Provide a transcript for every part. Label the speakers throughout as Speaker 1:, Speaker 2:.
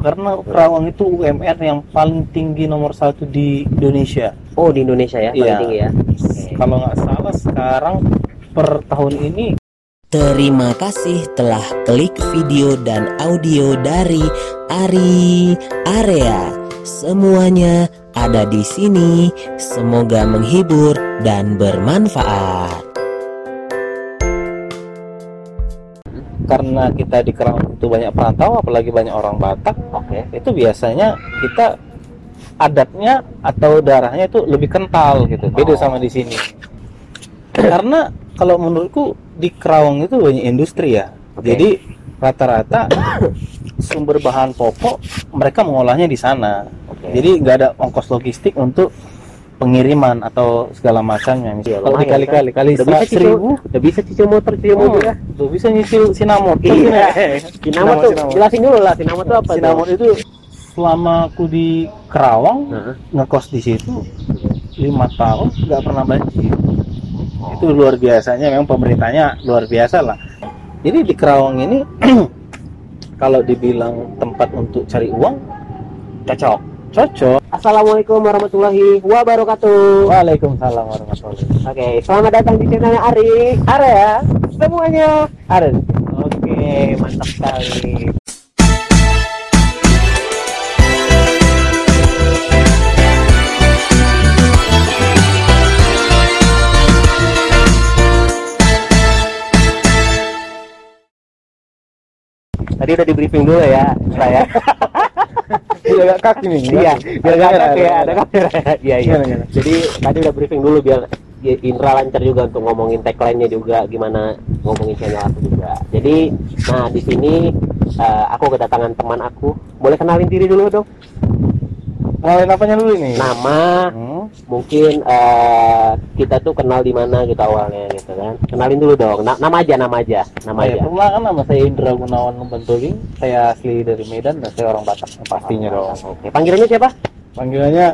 Speaker 1: karena Kerawang itu UMR yang paling tinggi nomor satu di Indonesia.
Speaker 2: Oh di Indonesia ya paling
Speaker 1: Iya.
Speaker 2: tinggi ya. Oke.
Speaker 1: Kalau nggak salah sekarang per tahun ini
Speaker 3: Terima kasih telah klik video dan audio dari Ari Area. Semuanya ada di sini. Semoga menghibur dan bermanfaat.
Speaker 1: Karena kita di Kerawang itu banyak perantau, apalagi banyak orang Batak,
Speaker 2: Oke.
Speaker 1: itu biasanya kita adatnya atau darahnya itu lebih kental gitu.
Speaker 2: Oh.
Speaker 1: Beda sama di sini. Karena kalau menurutku di Kerawang itu banyak industri ya.
Speaker 2: Oke.
Speaker 1: Jadi rata-rata sumber bahan pokok mereka mengolahnya di sana.
Speaker 2: Oke.
Speaker 1: Jadi nggak ada ongkos logistik untuk pengiriman atau segala macamnya.
Speaker 2: Iya,
Speaker 1: Misalnya kalau
Speaker 2: lumayan,
Speaker 1: dikali-kali kali
Speaker 2: Udah bisa
Speaker 1: seribu,
Speaker 2: udah bisa cicil motor, cicil
Speaker 1: oh,
Speaker 2: mobil ya.
Speaker 1: tuh bisa nyicil sinamot.
Speaker 2: Iya. Sinamot
Speaker 1: Sinamot,
Speaker 2: tuh, jelasin dulu lah sinamot tuh apa
Speaker 1: Sinamot itu selama aku di Kerawang
Speaker 2: Heeh.
Speaker 1: ngekos di situ lima tahun nggak pernah banjir itu luar biasanya memang pemerintahnya luar biasa lah jadi di Kerawang ini kalau dibilang tempat untuk cari uang
Speaker 2: Cocok.
Speaker 1: Cocok
Speaker 2: Assalamualaikum warahmatullahi wabarakatuh.
Speaker 1: Waalaikumsalam warahmatullahi
Speaker 2: Oke, selamat datang di channelnya Ari. Area semuanya ada. Oke, mantap sekali. Tadi udah di briefing dulu ya, saya.
Speaker 1: Iya, kaki nih
Speaker 2: Iya, ada ya, ada kamera. Iya, iya. Jadi tadi udah briefing dulu biar ya, Indra lancar juga untuk ngomongin tagline-nya juga gimana ngomongin channel aku juga. Jadi, nah di sini eh, aku kedatangan teman aku. Boleh kenalin diri dulu dong.
Speaker 1: Mulai apanya dulu nih
Speaker 2: Nama,
Speaker 1: Hmm.
Speaker 2: mungkin eh, kita tuh kenal di mana gitu awalnya gitu kan. Kenalin dulu dong. Na- nama aja, nama aja, nama
Speaker 1: Saya
Speaker 2: aja.
Speaker 1: perkenalkan nama saya Indra Gunawan Bentulin saya asli dari Medan dan saya orang Batak pastinya dong
Speaker 2: Oke, panggilannya siapa?
Speaker 1: panggilannya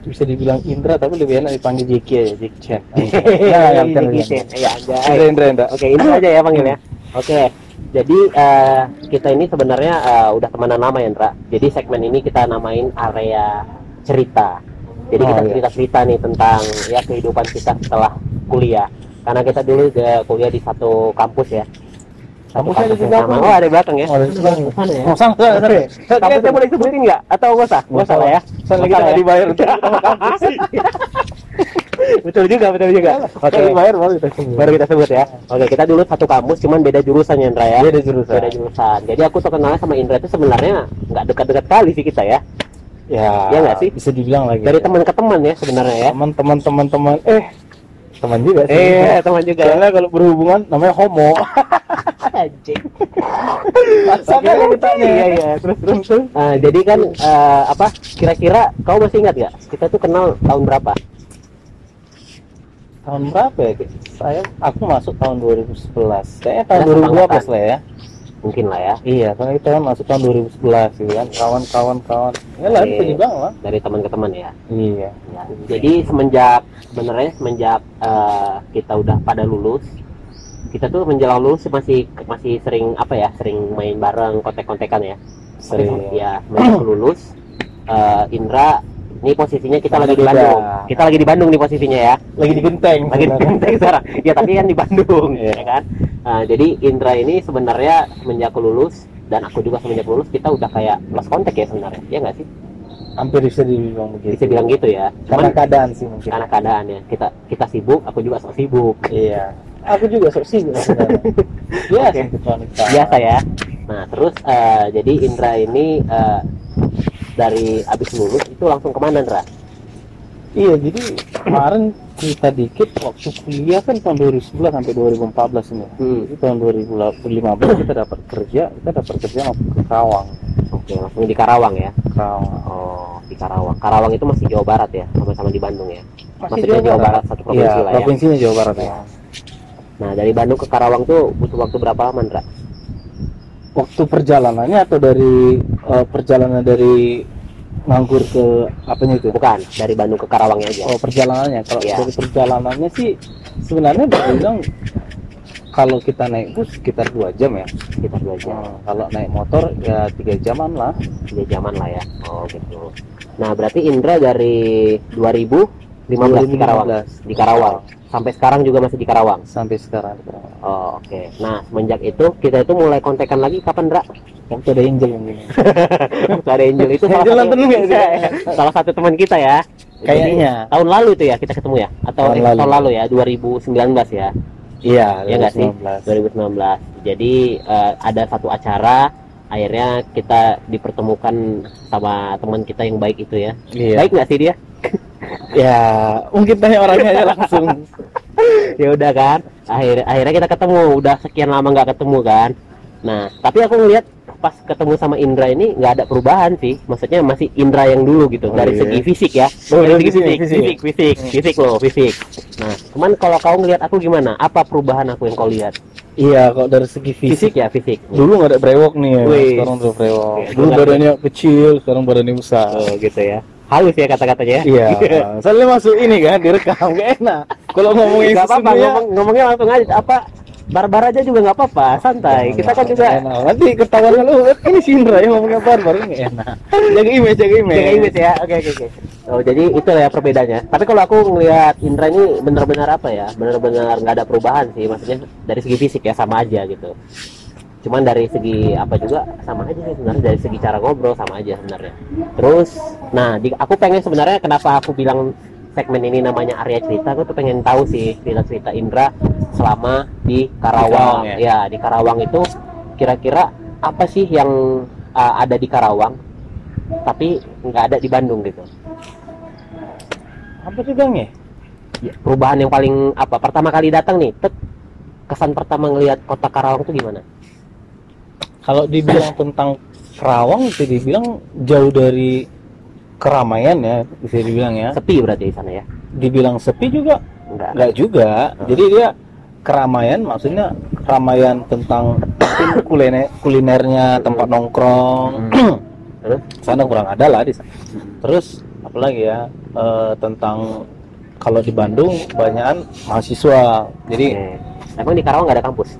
Speaker 1: bisa dibilang Indra tapi lebih enak dipanggil Jeki aja Jeki Chen
Speaker 2: Iya,
Speaker 1: ya, ya, Indra. Indra Indra
Speaker 2: Oke, ini aja ya panggilnya. Oke. Jadi eh, kita ini sebenarnya eh, udah temenan lama ya, Ndra. Jadi segmen ini kita namain area cerita. Jadi
Speaker 1: Oh,
Speaker 2: kita
Speaker 1: iya.
Speaker 2: cerita-cerita nih tentang ya kehidupan kita setelah kuliah. Karena kita dulu udah kuliah di satu kampus ya. Satu
Speaker 1: Kampusnya ada di
Speaker 2: yang
Speaker 1: belakang.
Speaker 2: sama. Oh, ada di belakang ya.
Speaker 1: Oh, ada di belakang.
Speaker 2: Sana ya.
Speaker 1: Oh, sama, sama, sama.
Speaker 2: Kampusnya boleh disebutin nggak? Atau nggak usah? Nggak usah lah ya.
Speaker 1: Soalnya
Speaker 2: Nggak
Speaker 1: kita nggak
Speaker 2: ya.
Speaker 1: dibayar kampus.
Speaker 2: Betul juga, betul juga.
Speaker 1: Oke,
Speaker 2: Oke.
Speaker 1: dibayar baru kita sebut.
Speaker 2: Baru kita sebut ya. Oke, kita dulu satu kampus, cuman beda jurusan ya, Indra ya.
Speaker 1: Beda jurusan.
Speaker 2: beda jurusan. Jadi aku tuh kenalnya sama Indra itu sebenarnya nggak dekat-dekat kali sih kita ya.
Speaker 1: Ya,
Speaker 2: Iya nggak sih?
Speaker 1: Bisa dibilang lagi.
Speaker 2: Dari teman ke teman ya sebenarnya ya.
Speaker 1: teman teman teman teman eh teman juga sih.
Speaker 2: Eh, teman juga. ya.
Speaker 1: Soalnya kalau berhubungan namanya homo.
Speaker 2: Anjing.
Speaker 1: Sama
Speaker 2: Oke,
Speaker 1: ceritanya.
Speaker 2: Iya, iya. Terus terus terus. Nah, jadi kan eh, apa? Kira-kira kau masih ingat nggak? Kita tuh kenal tahun berapa?
Speaker 1: Tahun berapa ya? Saya aku masuk tahun 2011. Kayaknya tahun
Speaker 2: Ya,
Speaker 1: 2012 lah ya.
Speaker 2: Mungkin lah ya.
Speaker 1: Iya, karena kita kan masuk tahun 2011 gitu kan. Kawan-kawan kawan. Ya lah, itu juga lah.
Speaker 2: Dari teman ke teman ya.
Speaker 1: Iya.
Speaker 2: Ya, Jadi semenjak sebenarnya semenjak eh, kita udah pada lulus, kita tuh menjelang lulus masih masih sering apa ya, sering main bareng, kontek-kontekan ya.
Speaker 1: Sering.
Speaker 2: Ya, menjelang lulus, eh, Indra, ini posisinya kita lagi di. Bandung. Kita lagi di Bandung nih posisinya ya.
Speaker 1: Lagi di genteng.
Speaker 2: Lagi di Genteng sekarang. Ya tapi kan di Bandung,
Speaker 1: Iya.
Speaker 2: ya kan. Nah, jadi Indra ini sebenarnya semenjak lulus dan aku juga semenjak lulus kita udah kayak lost contact ya sebenarnya. Ya nggak sih?
Speaker 1: Hampir bisa dibilang begitu.
Speaker 2: Bisa bilang gitu ya.
Speaker 1: Karena
Speaker 2: Cuman
Speaker 1: keadaan sih mungkin.
Speaker 2: karena keadaan ya kita kita sibuk aku juga sok sibuk
Speaker 1: Iya. Aku juga sok sibuk sebenarnya. Biasa wanita.
Speaker 2: biasa ya nah terus eh, jadi Indra ini eh, dari abis lulus itu langsung ke mana Indra
Speaker 1: Iya, jadi kemarin cerita dikit waktu kuliah kan tahun 2011 sampai 2014 ini.
Speaker 2: hmm.
Speaker 1: Jadi tahun 2015 kita dapat kerja, kita dapat kerja waktu ke Karawang.
Speaker 2: oke langsung di Karawang ya
Speaker 1: Karawang.
Speaker 2: oh di Karawang Karawang itu masih Jawa Barat ya sama-sama di Bandung ya
Speaker 1: Masih
Speaker 2: Maksudnya Jawa Barat, satu provinsi
Speaker 1: Iya,
Speaker 2: lah ya.
Speaker 1: provinsinya Jawa Barat ya.
Speaker 2: nah dari Bandung ke Karawang tuh butuh waktu berapa lama Indra
Speaker 1: Waktu perjalanannya atau dari eh, perjalanan dari nganggur ke apanya itu?
Speaker 2: bukan dari Bandung ke Karawangnya aja
Speaker 1: Oh, perjalanannya. Kalau
Speaker 2: Iya.
Speaker 1: dari perjalanannya sih sebenarnya bilang kalau kita naik bus sekitar dua jam ya
Speaker 2: sekitar dua jam
Speaker 1: Hmm, kalau naik motor ya tiga jaman lah
Speaker 2: tiga jaman lah ya oh gitu nah berarti Indra dari 2015 di Karawang.
Speaker 1: 2015.
Speaker 2: di Karawang. Sampai sekarang juga masih di Karawang?
Speaker 1: Sampai sekarang.
Speaker 2: Oh oke. Nah semenjak itu kita itu mulai kontekan lagi. Kapan Indra
Speaker 1: waktu ada Angel yang gini
Speaker 2: Waktu ada Angel. Itu salah
Speaker 1: Angel
Speaker 2: satu,
Speaker 1: sih?
Speaker 2: salah satu teman kita ya.
Speaker 1: Kayaknya.
Speaker 2: Jadi, tahun lalu itu ya kita ketemu ya? Atau
Speaker 1: Tahun
Speaker 2: eh,
Speaker 1: lalu.
Speaker 2: tahun lalu ya? 2019 ya?
Speaker 1: Iya
Speaker 2: ya nggak sih?
Speaker 1: 2019.
Speaker 2: 2019 jadi eh, ada satu acara. Akhirnya kita dipertemukan sama teman kita yang baik itu ya.
Speaker 1: Iya.
Speaker 2: Baik nggak sih dia
Speaker 1: ya mungkin tanya orangnya aja langsung.
Speaker 2: Ya udah kan akhir akhirnya kita ketemu. Udah sekian lama nggak ketemu kan. Nah tapi aku ngeliat pas ketemu sama Indra ini nggak ada perubahan sih. Maksudnya masih Indra yang dulu gitu
Speaker 1: Oh,
Speaker 2: dari
Speaker 1: iya.
Speaker 2: segi fisik ya.
Speaker 1: Oh,
Speaker 2: dari
Speaker 1: dari
Speaker 2: segi
Speaker 1: fisik,
Speaker 2: fisik
Speaker 1: fisik.
Speaker 2: fisik fisik fisik loh fisik. Nah cuman kalau kau ngeliat aku gimana? Apa perubahan aku yang kau lihat?
Speaker 1: Iya kok dari segi
Speaker 2: fisik.
Speaker 1: Fisik
Speaker 2: ya fisik.
Speaker 1: Dulu nggak ada brewok nih ya.
Speaker 2: Wih.
Speaker 1: sekarang udah brewok. Dulu badannya kecil sekarang badannya besar.
Speaker 2: Oh gitu ya halus ya kata-katanya
Speaker 1: iya. Soalnya masuk ini kan direkam gak enak. Kalau ngomongin
Speaker 2: nggak apa-apa
Speaker 1: sesungguhnya,
Speaker 2: ngomong, ngomongnya langsung aja apa barbar aja juga nggak apa-apa santai. Kita kan juga
Speaker 1: enak. nanti ketahuan lu ini si Indra yang ngomongnya barbar ini enak. Jaga image jaga image.
Speaker 2: Jaga image ya oke oke oke. Oh jadi itu ya perbedaannya. Tapi kalau aku ngelihat Indra ini benar-benar apa ya benar-benar nggak ada perubahan sih. Maksudnya dari segi fisik ya sama aja gitu cuman dari segi apa juga sama aja sih sebenarnya. Dari segi cara ngobrol sama aja sebenarnya. Terus nah di, aku pengen sebenarnya kenapa aku bilang segmen ini namanya Arya Cerita aku tuh pengen tahu sih cerita-cerita Indra selama di Karawang,
Speaker 1: Di Karawang,
Speaker 2: ya? Di Karawang itu kira-kira apa sih yang uh, ada di Karawang tapi nggak ada di Bandung gitu?
Speaker 1: Apa sih bang ya?
Speaker 2: Ya, perubahan yang paling apa? Pertama kali datang nih tet, kesan pertama ngelihat kota Karawang itu gimana
Speaker 1: kalau dibilang tentang Kerawang itu dibilang jauh dari keramaian ya bisa dibilang ya.
Speaker 2: Sepi berarti di sana ya?
Speaker 1: Dibilang sepi juga?
Speaker 2: Enggak.
Speaker 1: Nggak juga. Jadi dia keramaian maksudnya keramaian tentang kuliner kulinernya tempat nongkrong.
Speaker 2: Terus?
Speaker 1: sana kurang ada lah di sana. Terus apalagi ya? Eh, tentang kalau di Bandung kebanyakan mahasiswa. Jadi
Speaker 2: Oke. emang di Karawang nggak ada kampus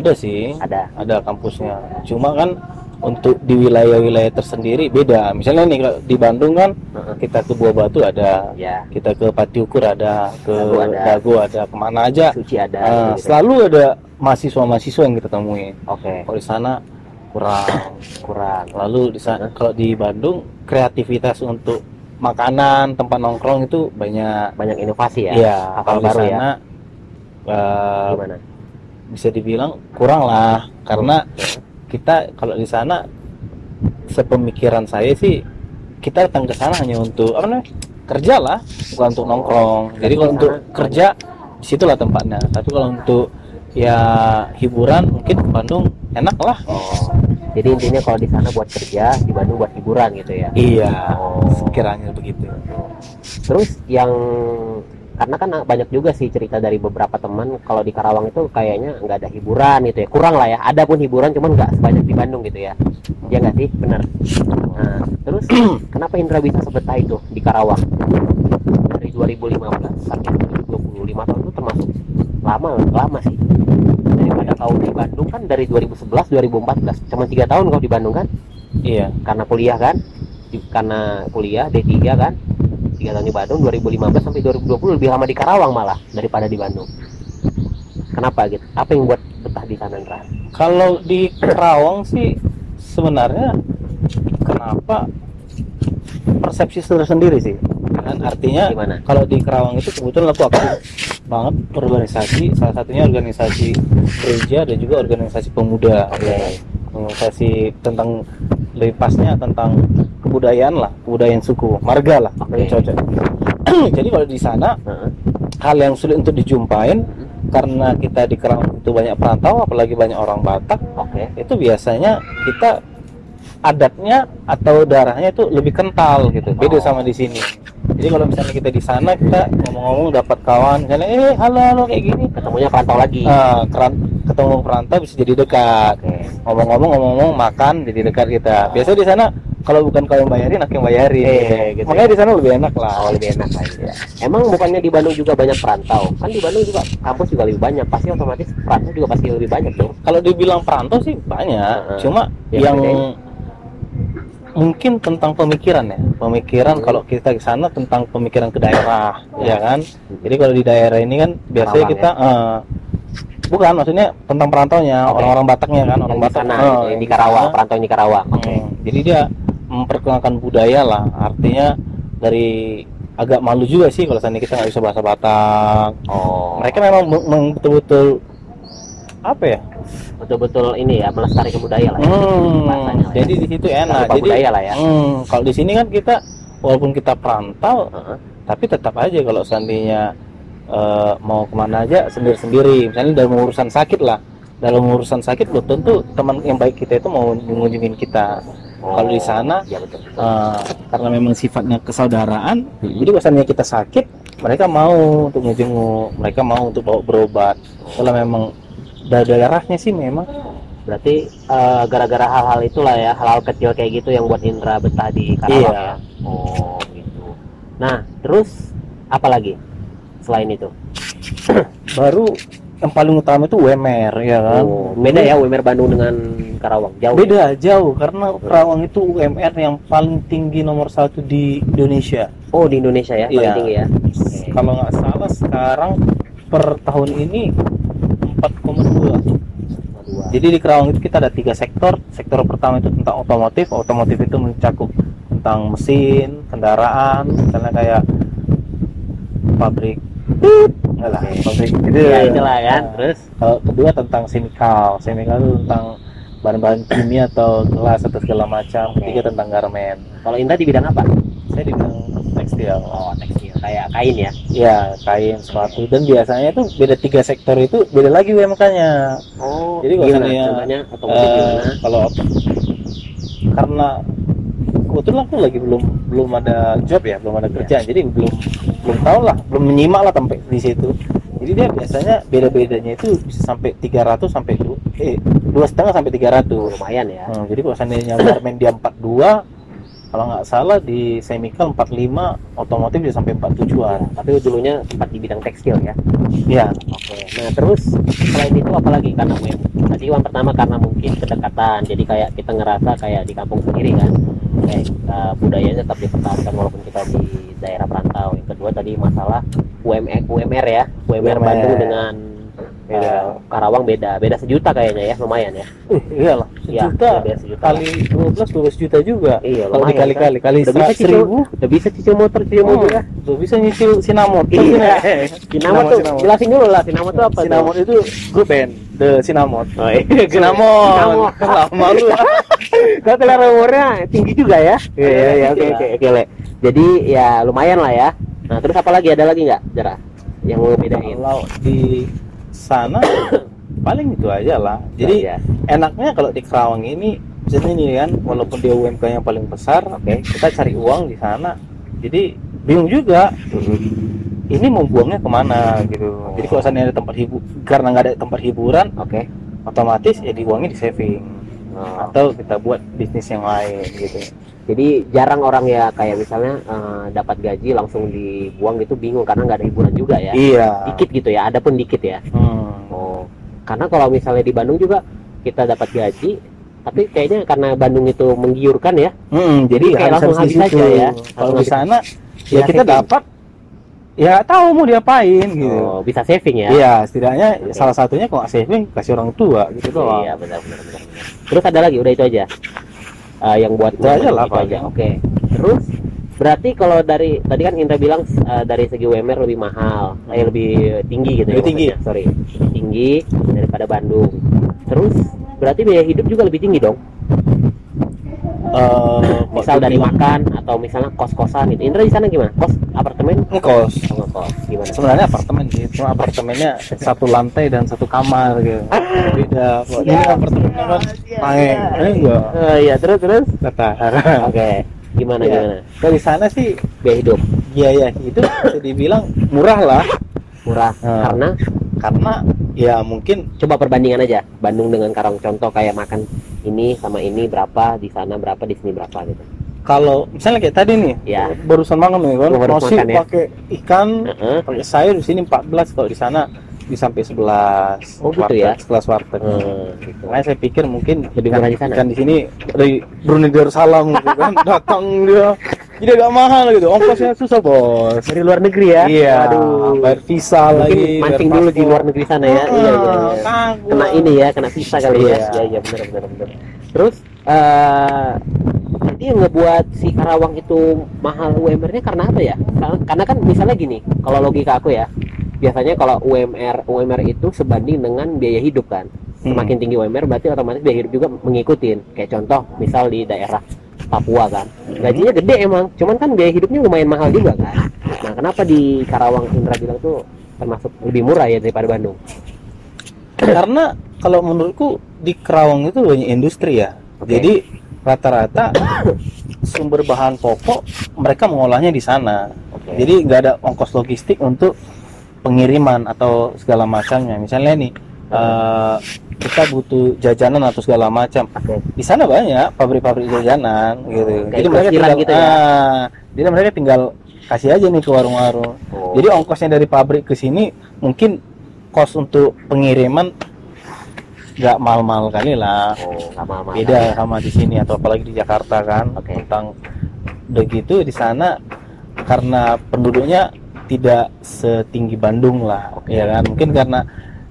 Speaker 1: ada sih.
Speaker 2: Ada.
Speaker 1: Ada kampusnya. Cuma kan untuk di wilayah-wilayah tersendiri beda. Misalnya nih kalau di Bandung kan kita ke Buah Batu ada.
Speaker 2: Ya.
Speaker 1: Kita ke Pati Ukur ada. Ke
Speaker 2: Dago ada.
Speaker 1: Dago ada. Ke mana aja.
Speaker 2: Suci ada gitu.
Speaker 1: selalu ada mahasiswa-mahasiswa yang kita temuin
Speaker 2: oke.
Speaker 1: Kalau di sana kurang.
Speaker 2: Kurang.
Speaker 1: Lalu di sana kalau di Bandung kreativitas untuk makanan tempat nongkrong itu banyak.
Speaker 2: Banyak inovasi ya?
Speaker 1: Iya.
Speaker 2: Hafal
Speaker 1: kalau di
Speaker 2: ya.
Speaker 1: sana eh,
Speaker 2: gimana
Speaker 1: bisa dibilang kurang lah karena kita kalau di sana sepemikiran saya sih kita datang ke sana hanya untuk apa namanya kerja lah bukan untuk nongkrong. Jadi kalau untuk kerja di situlah tempatnya. Tapi kalau untuk ya hiburan mungkin Bandung enak lah.
Speaker 2: Oh jadi intinya kalau di sana buat kerja di Bandung buat hiburan gitu ya?
Speaker 1: Iya
Speaker 2: Oh.
Speaker 1: sekiranya begitu.
Speaker 2: Terus yang karena kan banyak juga sih cerita dari beberapa teman kalau di Karawang itu kayaknya nggak ada hiburan gitu ya. Kurang lah ya. Ada pun hiburan cuman nggak sebanyak di Bandung gitu ya. Ya nggak sih? Benar. Nah terus kenapa Indra bisa sebetah itu di Karawang? Dari 2015 sampai 2020 lima tahun itu termasuk lama lama sih. Daripada kau di Bandung kan dari 2011 2014 cuma tiga tahun kau di Bandung kan?
Speaker 1: Iya.
Speaker 2: Karena kuliah kan? Karena kuliah D3 kan tiga tahun di Bandung 2015 sampai 2020 lebih lama di Karawang malah daripada di Bandung. Kenapa gitu? Apa yang buat betah di sana Ndra?
Speaker 1: kalau di Kerawang sih sebenarnya kenapa persepsi tersendiri sih? Kan artinya
Speaker 2: gimana?
Speaker 1: kalau di Kerawang itu kebetulan aku aktif banget organisasi salah satunya organisasi gereja dan juga organisasi pemuda.
Speaker 2: Oke.
Speaker 1: organisasi tentang lebih pasnya tentang kebudayaan lah kebudayaan suku marga lah yang cocok. Jadi kalau di sana
Speaker 2: Heeh.
Speaker 1: hal yang sulit untuk dijumpain karena kita di Kerawang itu banyak perantau apalagi banyak orang Batak
Speaker 2: oke.
Speaker 1: itu biasanya kita adatnya atau darahnya itu lebih kental gitu beda
Speaker 2: Oh.
Speaker 1: sama di sini. Jadi kalau misalnya kita di sana kita ngomong-ngomong dapat kawan misalnya eh halo halo kayak gini.
Speaker 2: Ketemunya perantau lagi.
Speaker 1: Ah, keran- ketemu perantau bisa jadi dekat. Ngomong-ngomong ngomong-ngomong makan jadi dekat kita. Biasanya di sana kalau bukan kau yang bayarin aku yang bayarin
Speaker 2: Eh, gitu
Speaker 1: makanya di sana lebih enak lah
Speaker 2: Oh lebih enak lagi ya. Emang bukannya di Bandung juga banyak perantau? Kan di Bandung juga kampus juga lebih banyak. Pasti otomatis perantau juga pasti lebih banyak dong.
Speaker 1: kalau dibilang perantau sih banyak
Speaker 2: Heeh.
Speaker 1: cuma
Speaker 2: Yang
Speaker 1: yang
Speaker 2: bedanya?
Speaker 1: mungkin tentang pemikiran ya pemikiran
Speaker 2: Hmm.
Speaker 1: kalau kita ke sana tentang pemikiran ke daerah
Speaker 2: Ya.
Speaker 1: ya kan jadi kalau di daerah ini kan biasanya
Speaker 2: Karawang
Speaker 1: kita eh, bukan maksudnya tentang perantaunya
Speaker 2: Oke.
Speaker 1: orang-orang Bataknya kan orang Batak
Speaker 2: sana, gitu, yang di Karawang,
Speaker 1: sana.
Speaker 2: perantau di Karawang. Oke.
Speaker 1: Hmm, jadi dia memperkenalkan budaya lah artinya dari agak malu juga sih kalau seandainya kita nggak bisa bahasa Batak
Speaker 2: Oh.
Speaker 1: mereka memang betul-betul apa ya
Speaker 2: betul-betul ini ya melestarikan budaya lah. Ya.
Speaker 1: Hmm,
Speaker 2: bahasanya ya.
Speaker 1: jadi di situ enak.
Speaker 2: Lupa
Speaker 1: Jadi
Speaker 2: budaya lah ya.
Speaker 1: hmm, kalau di sini kan kita walaupun kita perantau,
Speaker 2: Heeh.
Speaker 1: tapi tetap aja kalau seandainya eh, mau ke mana aja sendiri-sendiri. Misalnya dalam urusan sakit lah, dalam urusan sakit belum tentu teman yang baik kita itu mau mengunjungin kita. Kalau di sana,
Speaker 2: ya betul. betul.
Speaker 1: eh, karena memang sifatnya kesaudaraan,
Speaker 2: Hmm.
Speaker 1: jadi seandainya kita sakit, mereka mau untuk ngejenguk, mereka mau untuk bawa berobat. Kalau memang daerahnya sih memang
Speaker 2: Berarti eh, gara-gara hal-hal itulah ya, hal-hal kecil kayak gitu yang buat Indra betah di Karawang
Speaker 1: Iya.
Speaker 2: ya. Oh, gitu. Nah, terus apa lagi selain itu?
Speaker 1: baru yang paling utama itu UMR ya kan
Speaker 2: Oh, beda ya UMR Bandung dengan Karawang. Jauh.
Speaker 1: beda jauh karena Karawang itu UMR yang paling tinggi nomor satu di Indonesia
Speaker 2: Oh, di Indonesia ya, paling
Speaker 1: Iya.
Speaker 2: tinggi ya. Oke.
Speaker 1: kalau nggak salah sekarang per tahun ini 4,2
Speaker 2: Dua.
Speaker 1: jadi di Karawang itu kita ada tiga sektor sektor pertama itu tentang otomotif otomotif itu mencakup tentang mesin kendaraan misalnya kayak pabrik enggak lah pabrik gitu
Speaker 2: Ya, itulah kan.
Speaker 1: Nah,
Speaker 2: Terus
Speaker 1: Kalau kedua tentang semikal, semikal itu tentang bahan-bahan kimia atau gelas atau segala macam. Ketiga tentang garmen.
Speaker 2: kalau Indra di bidang apa?
Speaker 1: Saya di bidang tekstil.
Speaker 2: Oh, tekstil kayak kain ya.
Speaker 1: Ya, kain, sepatu. Dan biasanya itu beda tiga sektor itu beda lagi UMK-nya.
Speaker 2: Oh,
Speaker 1: Jadi kalau
Speaker 2: gimana contohnya
Speaker 1: Eh,
Speaker 2: gimana?
Speaker 1: kalau karena kebetulan aku lagi belum belum ada job ya, belum ada
Speaker 2: Iya.
Speaker 1: kerjaan. Jadi belum belum tahu lah, belum menyimak lah sampai di situ. Jadi dia biasanya beda-bedanya itu bisa sampai 300 sampai du- eh dua setengah sampai 300.
Speaker 2: Lumayan ya.
Speaker 1: Hmm, jadi kalau seandainya garmen dia 42 kalau nggak salah di semikal 45 otomotif bisa sampai 47-an.
Speaker 2: Tapi dulunya sempat di bidang tekstil ya.
Speaker 1: Iya.
Speaker 2: Oke. Nah, terus selain itu apa lagi karena UM? Tadi yang pertama karena mungkin kedekatan. Jadi kayak kita ngerasa kayak di kampung sendiri kan. Kayak eh, budayanya tetap dipertahankan walaupun kita di daerah perantau. Yang kedua tadi masalah UMR, UMR ya. UMR
Speaker 1: UMR.
Speaker 2: Bandung dengan
Speaker 1: Beda.
Speaker 2: eh, Karawang beda. Beda sejuta kayaknya ya, lumayan ya.
Speaker 1: Uh, iyalah.
Speaker 2: Iya,
Speaker 1: Sejuta
Speaker 2: beda sejuta.
Speaker 1: kali 12 12 juta juga.
Speaker 2: Iya,
Speaker 1: Kalau
Speaker 2: lumayan,
Speaker 1: dikali-kali kali
Speaker 2: Udah bisa cicil,
Speaker 1: seribu
Speaker 2: udah bisa cicil motor, cicil mobil ya.
Speaker 1: Tuh bisa nyicil sinamot.
Speaker 2: Iya. Sinamot
Speaker 1: Sinamot,
Speaker 2: tuh,
Speaker 1: sinamot.
Speaker 2: jelasin dulu lah, sinamot tuh apa?
Speaker 1: Sinamot itu grup band The Sinamot.
Speaker 2: Oh, iya.
Speaker 1: Sinamot. Lama lu.
Speaker 2: Kau selera umurnya tinggi juga ya? Iya, iya, iya, oke, oke, oke, Le. Jadi ya lumayan lah ya. Nah, terus apa lagi? Ada lagi nggak, Jara? Yang mau bedain?
Speaker 1: Kalau di sana paling itu aja lah. Jadi
Speaker 2: ya.
Speaker 1: enaknya kalau di Kerawang ini misalnya ini kan walaupun dia UMK yang paling besar, oke, kita cari uang di sana. Jadi bingung juga ini mau buangnya ke mana gitu. Jadi kalau sana ada tempat hibu karena nggak ada tempat hiburan,
Speaker 2: Oke.
Speaker 1: otomatis ya di uangnya di saving
Speaker 2: Oh.
Speaker 1: atau kita buat bisnis yang lain gitu.
Speaker 2: Jadi jarang orang ya kayak misalnya eh, dapat gaji langsung dibuang gitu bingung karena nggak ada hiburan juga ya.
Speaker 1: Iya.
Speaker 2: Dikit gitu ya, ada pun dikit ya.
Speaker 1: Hmm.
Speaker 2: Oh. Karena kalau misalnya di Bandung juga kita dapat gaji, tapi kayaknya karena Bandung itu menggiurkan ya.
Speaker 1: Hmm, jadi
Speaker 2: Kayak langsung habis
Speaker 1: situ.
Speaker 2: aja ya.
Speaker 1: Kalau di sana ya
Speaker 2: Bisa
Speaker 1: kita
Speaker 2: saving.
Speaker 1: dapat ya tahu mau diapain gitu.
Speaker 2: Oh, bisa saving ya.
Speaker 1: Iya, setidaknya
Speaker 2: Oke.
Speaker 1: salah satunya kalau saving kasih orang tua gitu doang.
Speaker 2: Iya benar benar. benar. Terus ada lagi udah itu aja. Eh, yang buat
Speaker 1: Itu aja lah
Speaker 2: aja. Oke. Terus berarti kalau dari tadi kan Indra bilang eh, dari segi UMR lebih mahal, eh, lebih tinggi gitu ya.
Speaker 1: Lebih tinggi.
Speaker 2: maksudnya. Sorry, lebih tinggi daripada Bandung. Terus berarti biaya hidup juga lebih tinggi dong.
Speaker 1: Eh,
Speaker 2: Misal dari makan atau misalnya kos-kosan gitu. Indra di sana gimana? Kos apartemen?
Speaker 1: ngekos.
Speaker 2: Oh, ngekos gimana?
Speaker 1: Sebenarnya apartemen sih, cuma apartemennya satu lantai dan satu kamar gitu. Beda. Ini apartemennya kan. Ini enggak.
Speaker 2: Oh iya, terus terus.
Speaker 1: Datar.
Speaker 2: Oke. Gimana
Speaker 1: Iya.
Speaker 2: gimana?
Speaker 1: Kalau di sana sih
Speaker 2: Biaya hidup
Speaker 1: biaya hidup bisa dibilang murah lah
Speaker 2: murah
Speaker 1: Nah.
Speaker 2: karena
Speaker 1: karena ya mungkin
Speaker 2: coba perbandingan aja Bandung dengan Karawang contoh kayak makan ini sama ini berapa di sana berapa di sini berapa gitu
Speaker 1: kalau misalnya kayak tadi nih
Speaker 2: ya
Speaker 1: barusan makan nih kan nasi
Speaker 2: ya.
Speaker 1: pakai ikan
Speaker 2: Heeh.
Speaker 1: pakai sayur di sini 14 kalau di sana bisa sampai 11
Speaker 2: Oh, gitu ya?
Speaker 1: sekelas warteg
Speaker 2: Hmm, gitu.
Speaker 1: makanya saya pikir mungkin
Speaker 2: Lebih
Speaker 1: ikan-
Speaker 2: murah di sana?
Speaker 1: ikan di sini dari Brunei Darussalam gitu kan datang dia jadi agak mahal gitu ongkosnya susah bos
Speaker 2: dari luar negeri ya
Speaker 1: iya
Speaker 2: Waduh.
Speaker 1: bayar visa
Speaker 2: mungkin
Speaker 1: lagi
Speaker 2: mancing dulu di luar negeri sana ya iya iya, iya.
Speaker 1: Ah,
Speaker 2: kena ini ya kena visa kali ya
Speaker 1: Iya.
Speaker 2: iya iya benar benar benar terus eh jadi yang ngebuat si Karawang itu mahal UMR-nya karena apa ya karena kan misalnya gini kalau logika aku ya biasanya kalau UMR UMR itu sebanding dengan biaya hidup kan.
Speaker 1: Hmm.
Speaker 2: semakin tinggi UMR berarti otomatis biaya hidup juga mengikutin. Kayak contoh misal di daerah Papua kan. Gajinya gede emang cuman kan biaya hidupnya lumayan mahal juga kan. Nah kenapa di Karawang Indra bilang tuh termasuk lebih murah ya daripada Bandung?
Speaker 1: Karena kalau menurutku di Kerawang itu banyak industri ya.
Speaker 2: Oke.
Speaker 1: jadi rata-rata sumber bahan pokok mereka mengolahnya di sana.
Speaker 2: Oke.
Speaker 1: jadi nggak ada ongkos logistik untuk pengiriman atau segala macamnya misalnya nih eh, kita butuh jajanan atau segala macam
Speaker 2: Oke.
Speaker 1: di sana banyak pabrik-pabrik jajanan gitu
Speaker 2: Kayak
Speaker 1: jadi mereka tinggal
Speaker 2: gitu ya?
Speaker 1: ah, jadi mereka tinggal kasih aja nih ke warung-warung
Speaker 2: Oh.
Speaker 1: jadi ongkosnya dari pabrik ke sini mungkin kos untuk pengiriman nggak mahal-mahal kali lah
Speaker 2: Oh,
Speaker 1: beda sama di sini atau apalagi di Jakarta kan
Speaker 2: Oke.
Speaker 1: tentang udah gitu di sana karena penduduknya tidak setinggi Bandung lah
Speaker 2: Oke.
Speaker 1: ya kan mungkin karena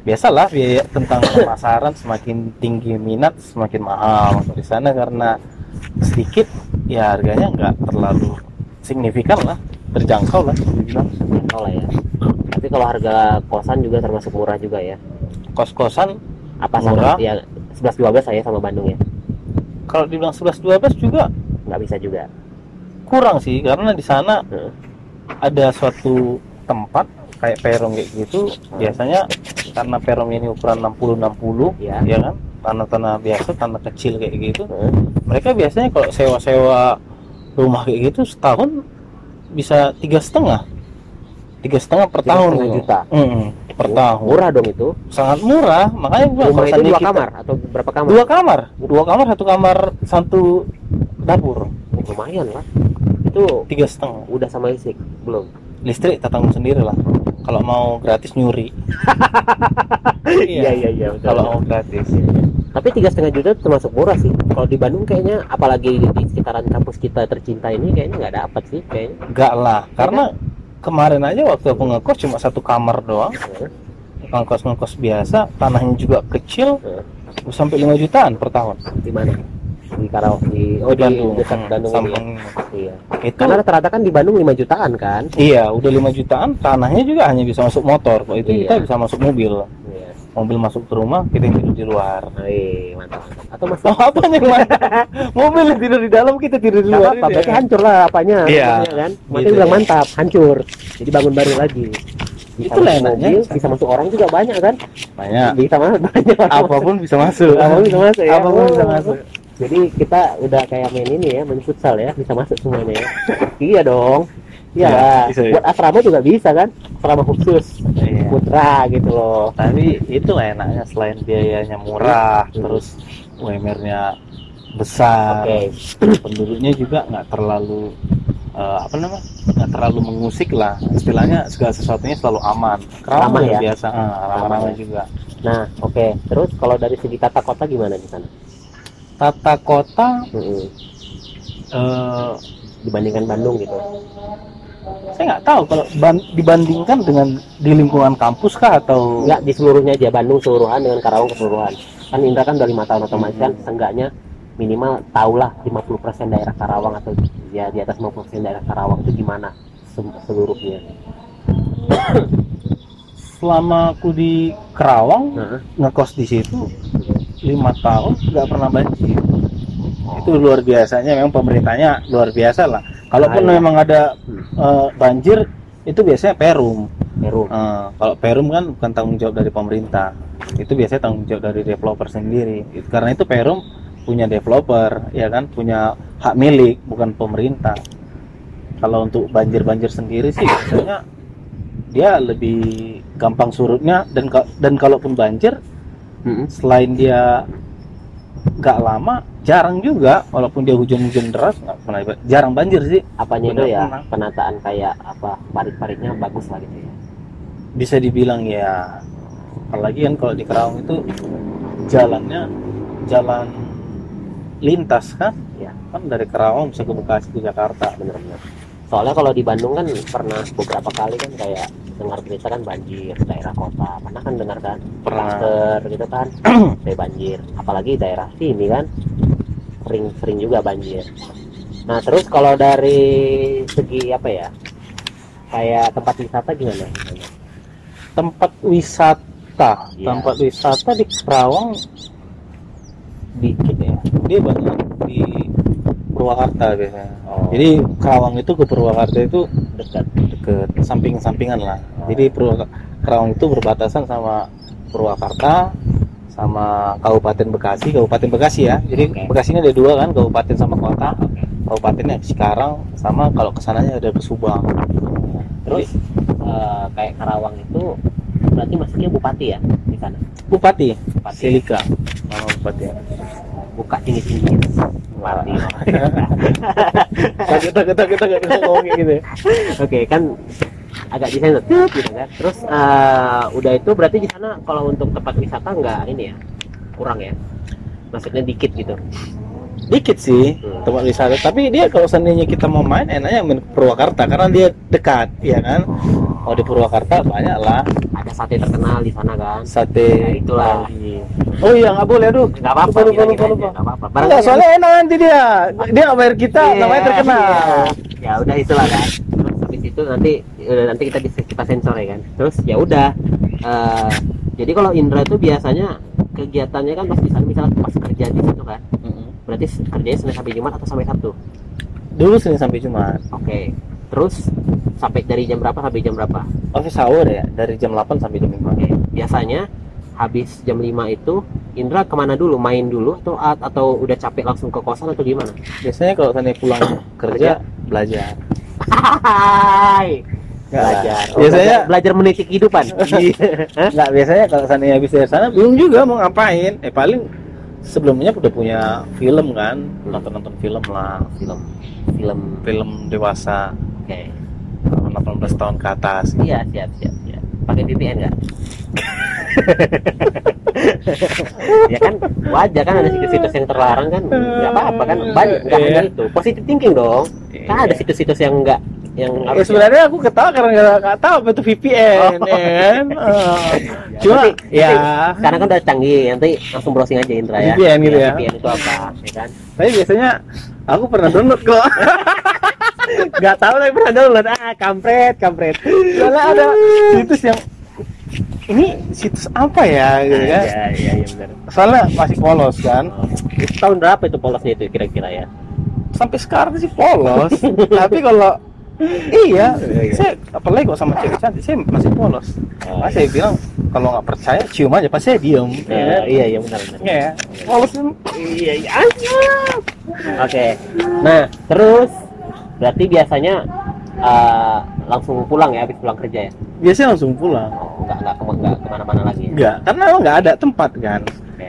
Speaker 1: biasalah biaya tentang pemasaran semakin tinggi minat semakin mahal di sana karena sedikit ya harganya nggak terlalu signifikan lah terjangkau lah dibilang
Speaker 2: Oh lah ya. Tapi kalau harga kosan juga termasuk murah juga ya.
Speaker 1: kos-kosan
Speaker 2: Apa sama
Speaker 1: Murah.
Speaker 2: ya 11 12 saya sama Bandung ya.
Speaker 1: kalau dibilang 11 12 juga
Speaker 2: Nggak bisa juga.
Speaker 1: kurang sih karena di sana
Speaker 2: Heeh.
Speaker 1: Ada suatu tempat kayak peron kayak gitu biasanya karena peron ini ukuran 60 60
Speaker 2: Ya.
Speaker 1: ya kan tanah-tanah biasa tanah kecil kayak gitu
Speaker 2: Heeh.
Speaker 1: mereka biasanya kalau sewa-sewa rumah kayak gitu setahun bisa tiga setengah tiga setengah per tahun
Speaker 2: setengah juta.
Speaker 1: Mm-mm, per tahun
Speaker 2: Murah dong itu.
Speaker 1: sangat murah makanya gua
Speaker 2: Rumah itu dua
Speaker 1: kita-
Speaker 2: kamar atau berapa kamar?
Speaker 1: dua kamar dua kamar satu kamar satu dapur
Speaker 2: Oh, lumayan lah. Itu
Speaker 1: tiga setengah
Speaker 2: udah sama listrik belum?
Speaker 1: listrik tak tanggung sendiri lah kalau mau gratis nyuri
Speaker 2: iya iya. betul.
Speaker 1: kalau mau gratis
Speaker 2: Tapi tiga setengah juta termasuk murah sih. Kalau di Bandung kayaknya, apalagi di sekitaran kampus kita tercinta ini, kayaknya nggak dapat sih kayaknya.
Speaker 1: enggak lah karena kemarin aja waktu aku ngekos cuma satu kamar doang
Speaker 2: Heeh.
Speaker 1: ngekos ngekos biasa tanahnya juga kecil
Speaker 2: Heeh.
Speaker 1: sampai 5 jutaan per tahun
Speaker 2: Di mana? Di. Di oh di dekat
Speaker 1: Hmm,
Speaker 2: Bandung ini. ya? Iya.
Speaker 1: itu
Speaker 2: Karena rata-rata kan di Bandung 5 jutaan kan?
Speaker 1: iya udah 5 jutaan tanahnya juga hanya bisa masuk motor kalau itu
Speaker 2: Iya.
Speaker 1: kita bisa masuk mobil
Speaker 2: Iya.
Speaker 1: mobil masuk ke rumah kita yang tidur di luar
Speaker 2: Wih, mantap. mantap. Atau mas
Speaker 1: oh apa yang mana mobil yang tidur di dalam kita tidur di luar ini
Speaker 2: berarti
Speaker 1: ya.
Speaker 2: hancur lah apanya,
Speaker 1: Iya.
Speaker 2: kan.
Speaker 1: Gitu
Speaker 2: bilang
Speaker 1: ya.
Speaker 2: mantap, hancur. Jadi bangun baru lagi. Bisa
Speaker 1: Itulah
Speaker 2: masuk
Speaker 1: enaknya.
Speaker 2: mobil, bisa masuk orang juga banyak kan?
Speaker 1: banyak
Speaker 2: Bisa masuk banyak. orang
Speaker 1: apa pun bisa masuk
Speaker 2: Apa pun bisa masuk ya.
Speaker 1: apa pun bisa
Speaker 2: Oh.
Speaker 1: masuk
Speaker 2: Jadi kita udah kayak main ini ya, main futsal ya, bisa masuk semuanya ya. iya dong. Iya, lah.
Speaker 1: bisa ya.
Speaker 2: buat asrama juga bisa kan? Asrama khusus,
Speaker 1: Iya.
Speaker 2: putra gitu loh.
Speaker 1: tapi itu enaknya selain biayanya murah
Speaker 2: Hmm.
Speaker 1: terus UMR-nya besar
Speaker 2: Oke.
Speaker 1: penduduknya juga nggak terlalu eh, apa namanya nggak terlalu mengusik lah istilahnya segala sesuatunya selalu aman
Speaker 2: Ramah ya?
Speaker 1: biasa ah, ramah-ramah
Speaker 2: Ramah ya?
Speaker 1: juga
Speaker 2: Nah, oke. Terus kalau dari segi tata kota gimana di sana?
Speaker 1: Tata kota
Speaker 2: Mm-mm.
Speaker 1: eh,
Speaker 2: Dibandingkan Bandung gitu.
Speaker 1: saya nggak tahu kalau ban- dibandingkan dengan di lingkungan kampus kah atau
Speaker 2: Enggak di seluruhnya aja Bandung keseluruhan dengan Karawang keseluruhan. Kan Indra kan udah lima tahun otomatis kan seenggaknya minimal tahulah 50% daerah Karawang atau ya di atas 50% daerah Karawang itu gimana se- seluruhnya.
Speaker 1: selama aku di Kerawang
Speaker 2: Nah,
Speaker 1: ngekos di situ lima tahun nggak pernah banjir itu luar biasanya memang pemerintahnya luar biasa lah. Kalaupun
Speaker 2: Ah, iya.
Speaker 1: memang ada eh, banjir itu biasanya perum.
Speaker 2: Peru.
Speaker 1: Eh, kalau perum kan bukan tanggung jawab dari pemerintah. Itu biasanya tanggung jawab dari developer sendiri. Itu- karena itu perum punya developer ya kan? Punya hak milik bukan pemerintah. Kalau untuk banjir-banjir sendiri sih biasanya dia lebih gampang surutnya dan dan kalaupun banjir
Speaker 2: Mm-mm.
Speaker 1: selain dia nggak lama jarang juga walaupun dia hujan-hujan deras nggak pernah jarang banjir sih
Speaker 2: apanya itu ya
Speaker 1: benar.
Speaker 2: penataan kayak apa parit-paritnya bagus lah gitu ya
Speaker 1: bisa dibilang ya apalagi kan kalau di Kerawang itu jalannya jalan lintas kan
Speaker 2: Iya.
Speaker 1: kan dari Kerawang bisa ke Bekasi ke Jakarta
Speaker 2: bener-bener soalnya kalau di Bandung kan pernah beberapa kali kan kayak dengar berita kan banjir daerah kota. Pernah kan dengar kan?
Speaker 1: Pernah.
Speaker 2: Klaster gitu kan. Kayak banjir. Apalagi daerah sini kan sering-sering juga banjir. Nah terus kalau dari segi apa ya? Kayak tempat wisata gimana?
Speaker 1: Tempat wisata.
Speaker 2: Iya.
Speaker 1: tempat wisata di Kerawang
Speaker 2: dikit ya.
Speaker 1: Dia banyak Purwakarta biasanya.
Speaker 2: Oh,
Speaker 1: jadi Kerawang itu ke Purwakarta itu
Speaker 2: dekat
Speaker 1: deket samping-sampingan lah.
Speaker 2: Oh.
Speaker 1: jadi Purwak- Kerawang itu berbatasan sama Purwakarta sama Kabupaten Bekasi Kabupaten Bekasi ya. Jadi
Speaker 2: Oke.
Speaker 1: Bekasi ini ada dua kan kabupaten sama kota.
Speaker 2: Oke.
Speaker 1: Kabupatennya sekarang sama kalau ke sananya ada ke Subang.
Speaker 2: Terus eh, kayak Karawang itu berarti masuknya bupati ya di sana?
Speaker 1: Bupati.
Speaker 2: Bupati.
Speaker 1: Silika. Nama Bupati
Speaker 2: buka tinggi tinggi bupati
Speaker 1: kita kita kita kita ngomong kayak gitu ya.
Speaker 2: oke kan agak desain gitu kan. Terus eh, udah itu berarti di sana kalau untuk tempat wisata nggak ini ya? Kurang ya? Maksudnya dikit gitu.
Speaker 1: Dikit sih
Speaker 2: Hmm.
Speaker 1: tempat wisata. Tapi dia kalau seandainya kita mau main enaknya main Purwakarta karena dia dekat ya kan kalau di Purwakarta banyak lah
Speaker 2: ada sate terkenal di sana kan?
Speaker 1: Sate.
Speaker 2: Ya, itulah.
Speaker 1: lagi. oh iya nggak boleh aduh.
Speaker 2: Nggak apa-apa
Speaker 1: Lupa, lupa, lupa,
Speaker 2: apa-apa.
Speaker 1: Enggak, soalnya enak nanti dia. Dia nggak bayar kita
Speaker 2: Iya,
Speaker 1: namanya terkenal.
Speaker 2: iya. ya udah itulah kan. Terus habis itu nanti udah nanti kita bisa kita sensor ya kan. Terus ya udah. Eh, jadi kalau Indra itu biasanya kegiatannya kan pas di sana misalnya pas kerja di situ kan.
Speaker 1: Mm-mm.
Speaker 2: berarti kerjanya Senin sampai Jumat atau sampai Sabtu?
Speaker 1: Dulu Senin sampai Jumat.
Speaker 2: Oke terus sampai dari jam berapa sampai jam berapa?
Speaker 1: Office hour ya dari jam 8 sampai jam 5
Speaker 2: oke biasanya habis jam 5 itu Indra ke mana dulu? Main dulu atau atau udah capek langsung ke kosan atau gimana?
Speaker 1: Biasanya kalau seandainya pulang kerja belajar.
Speaker 2: Hai! Belajar. Oh,
Speaker 1: biasanya
Speaker 2: belajar, belajar meniti kehidupan. Hah?
Speaker 1: nggak biasanya kalau seandainya habis dari sana bingung juga mau ngapain. Eh paling sebelumnya udah punya film kan nonton nonton film lah
Speaker 2: film film
Speaker 1: film dewasa.
Speaker 2: Oke.
Speaker 1: 18 tahun ke atas.
Speaker 2: Iya siap siap siap. Pakai VPN nggak? Ya kan wajar kan ada situs-situs yang terlarang kan? Nggak apa-apa kan? Banyak nggak hanya
Speaker 1: Iya.
Speaker 2: itu. Positive thinking dong. Kan ada situs-situs yang enggak yang
Speaker 1: Ya,
Speaker 2: harus
Speaker 1: sebenarnya aku ketawa karena nggak nggak tahu apa itu VPN
Speaker 2: Oh.
Speaker 1: ya kan? Eh, cuma
Speaker 2: Nanti-
Speaker 1: ya.
Speaker 2: nanti sekarang kan udah canggih nanti langsung browsing aja Indra ya.
Speaker 1: VPN gitu ya.
Speaker 2: VPN itu apa ya kan?
Speaker 1: Tapi biasanya aku pernah download kok.
Speaker 2: Nggak tahu tapi pernah download. Ah kampret kampret.
Speaker 1: Soalnya ada situs yang ini situs apa ya gitu kan
Speaker 2: iya iya iya benar.
Speaker 1: Soalnya masih polos kan?
Speaker 2: Oh. tahun berapa itu polosnya itu kira-kira ya?
Speaker 1: Sampai sekarang sih polos. Tapi kalau iya.
Speaker 2: Iya.
Speaker 1: saya apalagi kok sama cewek cantik saya masih polos.
Speaker 2: Oh,
Speaker 1: saya bilang kalau nggak percaya cium aja. Pasti saya diem.
Speaker 2: Eh, iya iya benar benar.
Speaker 1: Ya. Polos
Speaker 2: iya iya. Oke. Nah terus berarti biasanya eh, langsung pulang ya habis pulang kerja ya?
Speaker 1: Biasanya langsung pulang.
Speaker 2: Oh, nggak nggak kema- nggak ke mana-mana lagi ya?
Speaker 1: enggak karena nggak ada tempat kan?
Speaker 2: Oke.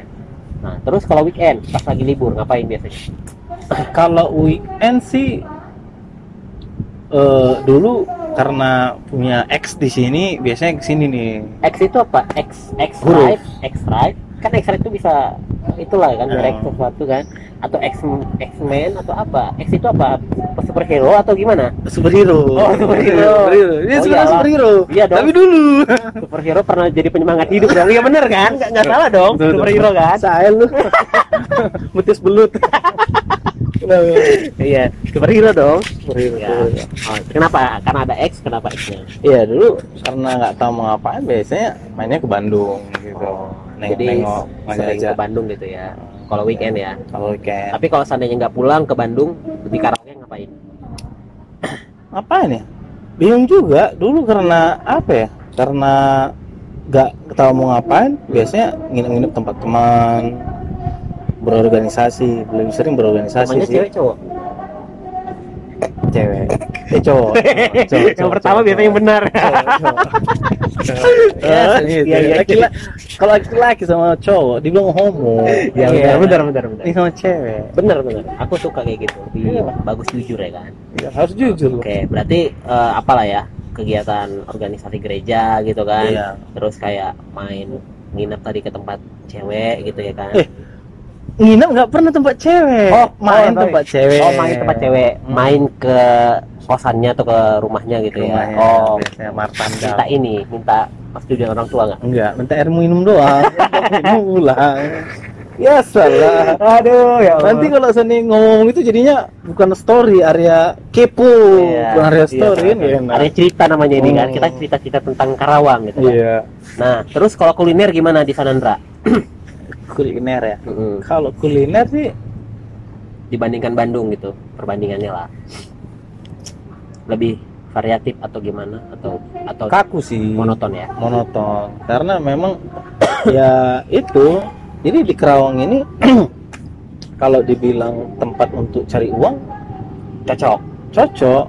Speaker 2: nah terus kalau weekend pas lagi libur ngapain biasanya?
Speaker 1: Kalau weekend sih eh dulu karena punya X di sini biasanya ke sini nih.
Speaker 2: X itu apa? X X drive X drive. Kan X drive itu bisa itulah kan
Speaker 1: Oh.
Speaker 2: direct sesuatu kan. Atau X X Men atau apa? X itu apa? Superhero atau gimana?
Speaker 1: Superhero.
Speaker 2: Oh, superhero.
Speaker 1: superhero. Dia
Speaker 2: Oh,
Speaker 1: sebenarnya superhero.
Speaker 2: Iya dong.
Speaker 1: tapi dulu.
Speaker 2: Superhero pernah jadi penyemangat hidup dong iya bener kan? Nggak nggak salah dong
Speaker 1: Betul, betul.
Speaker 2: superhero kan?
Speaker 1: Saya lu. Betis belut
Speaker 2: iya superhero dong
Speaker 1: superhero
Speaker 2: ya. oh, kenapa karena ada X kenapa X nya
Speaker 1: Iya dulu karena nggak tahu mau ngapain biasanya mainnya ke Bandung gitu. Neng
Speaker 2: jadi
Speaker 1: nengok
Speaker 2: sering
Speaker 1: aja
Speaker 2: ke Bandung gitu ya kalau weekend ya
Speaker 1: kalau weekend.
Speaker 2: tapi kalau seandainya nggak pulang ke Bandung di Karangnya ngapain
Speaker 1: Apa ya? Bingung juga dulu karena apa ya? Karena nggak tahu mau ngapain. Biasanya nginep-nginep tempat teman, berorganisasi, lebih sering berorganisasi
Speaker 2: temannya
Speaker 1: sih.
Speaker 2: cewek cowok
Speaker 1: Cewek. Eh cowok. Cowok,
Speaker 2: yang
Speaker 1: cowok,
Speaker 2: pertama
Speaker 1: cowok,
Speaker 2: biasanya yang benar.
Speaker 1: Ah, gitu.
Speaker 2: iya, iya.
Speaker 1: Laki-la- kalau laki-laki sama cowok dibilang homo
Speaker 2: Ya,
Speaker 1: Iya.
Speaker 2: benar, benar, benar.
Speaker 1: ini sama cewek
Speaker 2: bener bener aku suka kayak gitu
Speaker 1: Iya.
Speaker 2: bagus jujur ya kan
Speaker 1: Ya, harus jujur
Speaker 2: oke berarti eh, apalah ya kegiatan organisasi gereja gitu kan
Speaker 1: Iya.
Speaker 2: terus kayak main nginep tadi ke tempat cewek gitu ya kan
Speaker 1: Eh, nginep nggak pernah tempat cewek.
Speaker 2: Oh,
Speaker 1: main
Speaker 2: oh,
Speaker 1: tempat cewek.
Speaker 2: Oh main tempat cewek.
Speaker 1: Hmm.
Speaker 2: main ke kosannya atau ke rumahnya gitu
Speaker 1: rumahnya
Speaker 2: ya oh
Speaker 1: biasanya martanda
Speaker 2: minta ini minta persetujuan orang tua nggak?
Speaker 1: Enggak minta air minum doang. Minum pulang ya salah
Speaker 2: aduh ya
Speaker 1: nanti kalau seni ngomong itu jadinya bukan story area kepo.
Speaker 2: Iya,
Speaker 1: bukan area
Speaker 2: iya,
Speaker 1: story kan
Speaker 2: iya.
Speaker 1: enak.
Speaker 2: ada cerita namanya ini kan.
Speaker 1: Oh.
Speaker 2: kita cerita-cerita tentang Karawang gitu kan.
Speaker 1: Iya.
Speaker 2: Nah terus kalau kuliner gimana di Sanandra
Speaker 1: kuliner ya.
Speaker 2: Mm-mm.
Speaker 1: kalau kuliner sih
Speaker 2: dibandingkan Bandung gitu perbandingannya lah. Lebih variatif atau gimana? Atau atau
Speaker 1: kaku sih.
Speaker 2: monoton ya?
Speaker 1: Monoton. Karena memang ya itu jadi di Kerawang ini kalau dibilang tempat untuk cari uang
Speaker 2: cocok.
Speaker 1: cocok.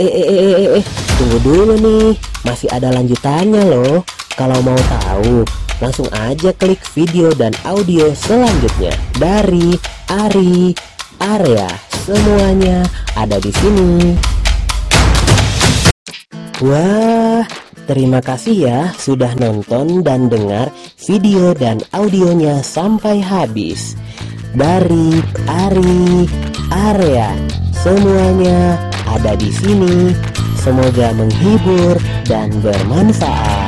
Speaker 3: Eh, eh, eh, eh, eh, tunggu dulu nih, masih ada lanjutannya loh. Kalau mau tahu, langsung aja klik video dan audio selanjutnya dari Ari Area. Semuanya ada di sini. Wah, terima kasih ya sudah nonton dan dengar video dan audionya sampai habis. Dari Ari Area, semuanya ada di sini. Semoga menghibur dan bermanfaat.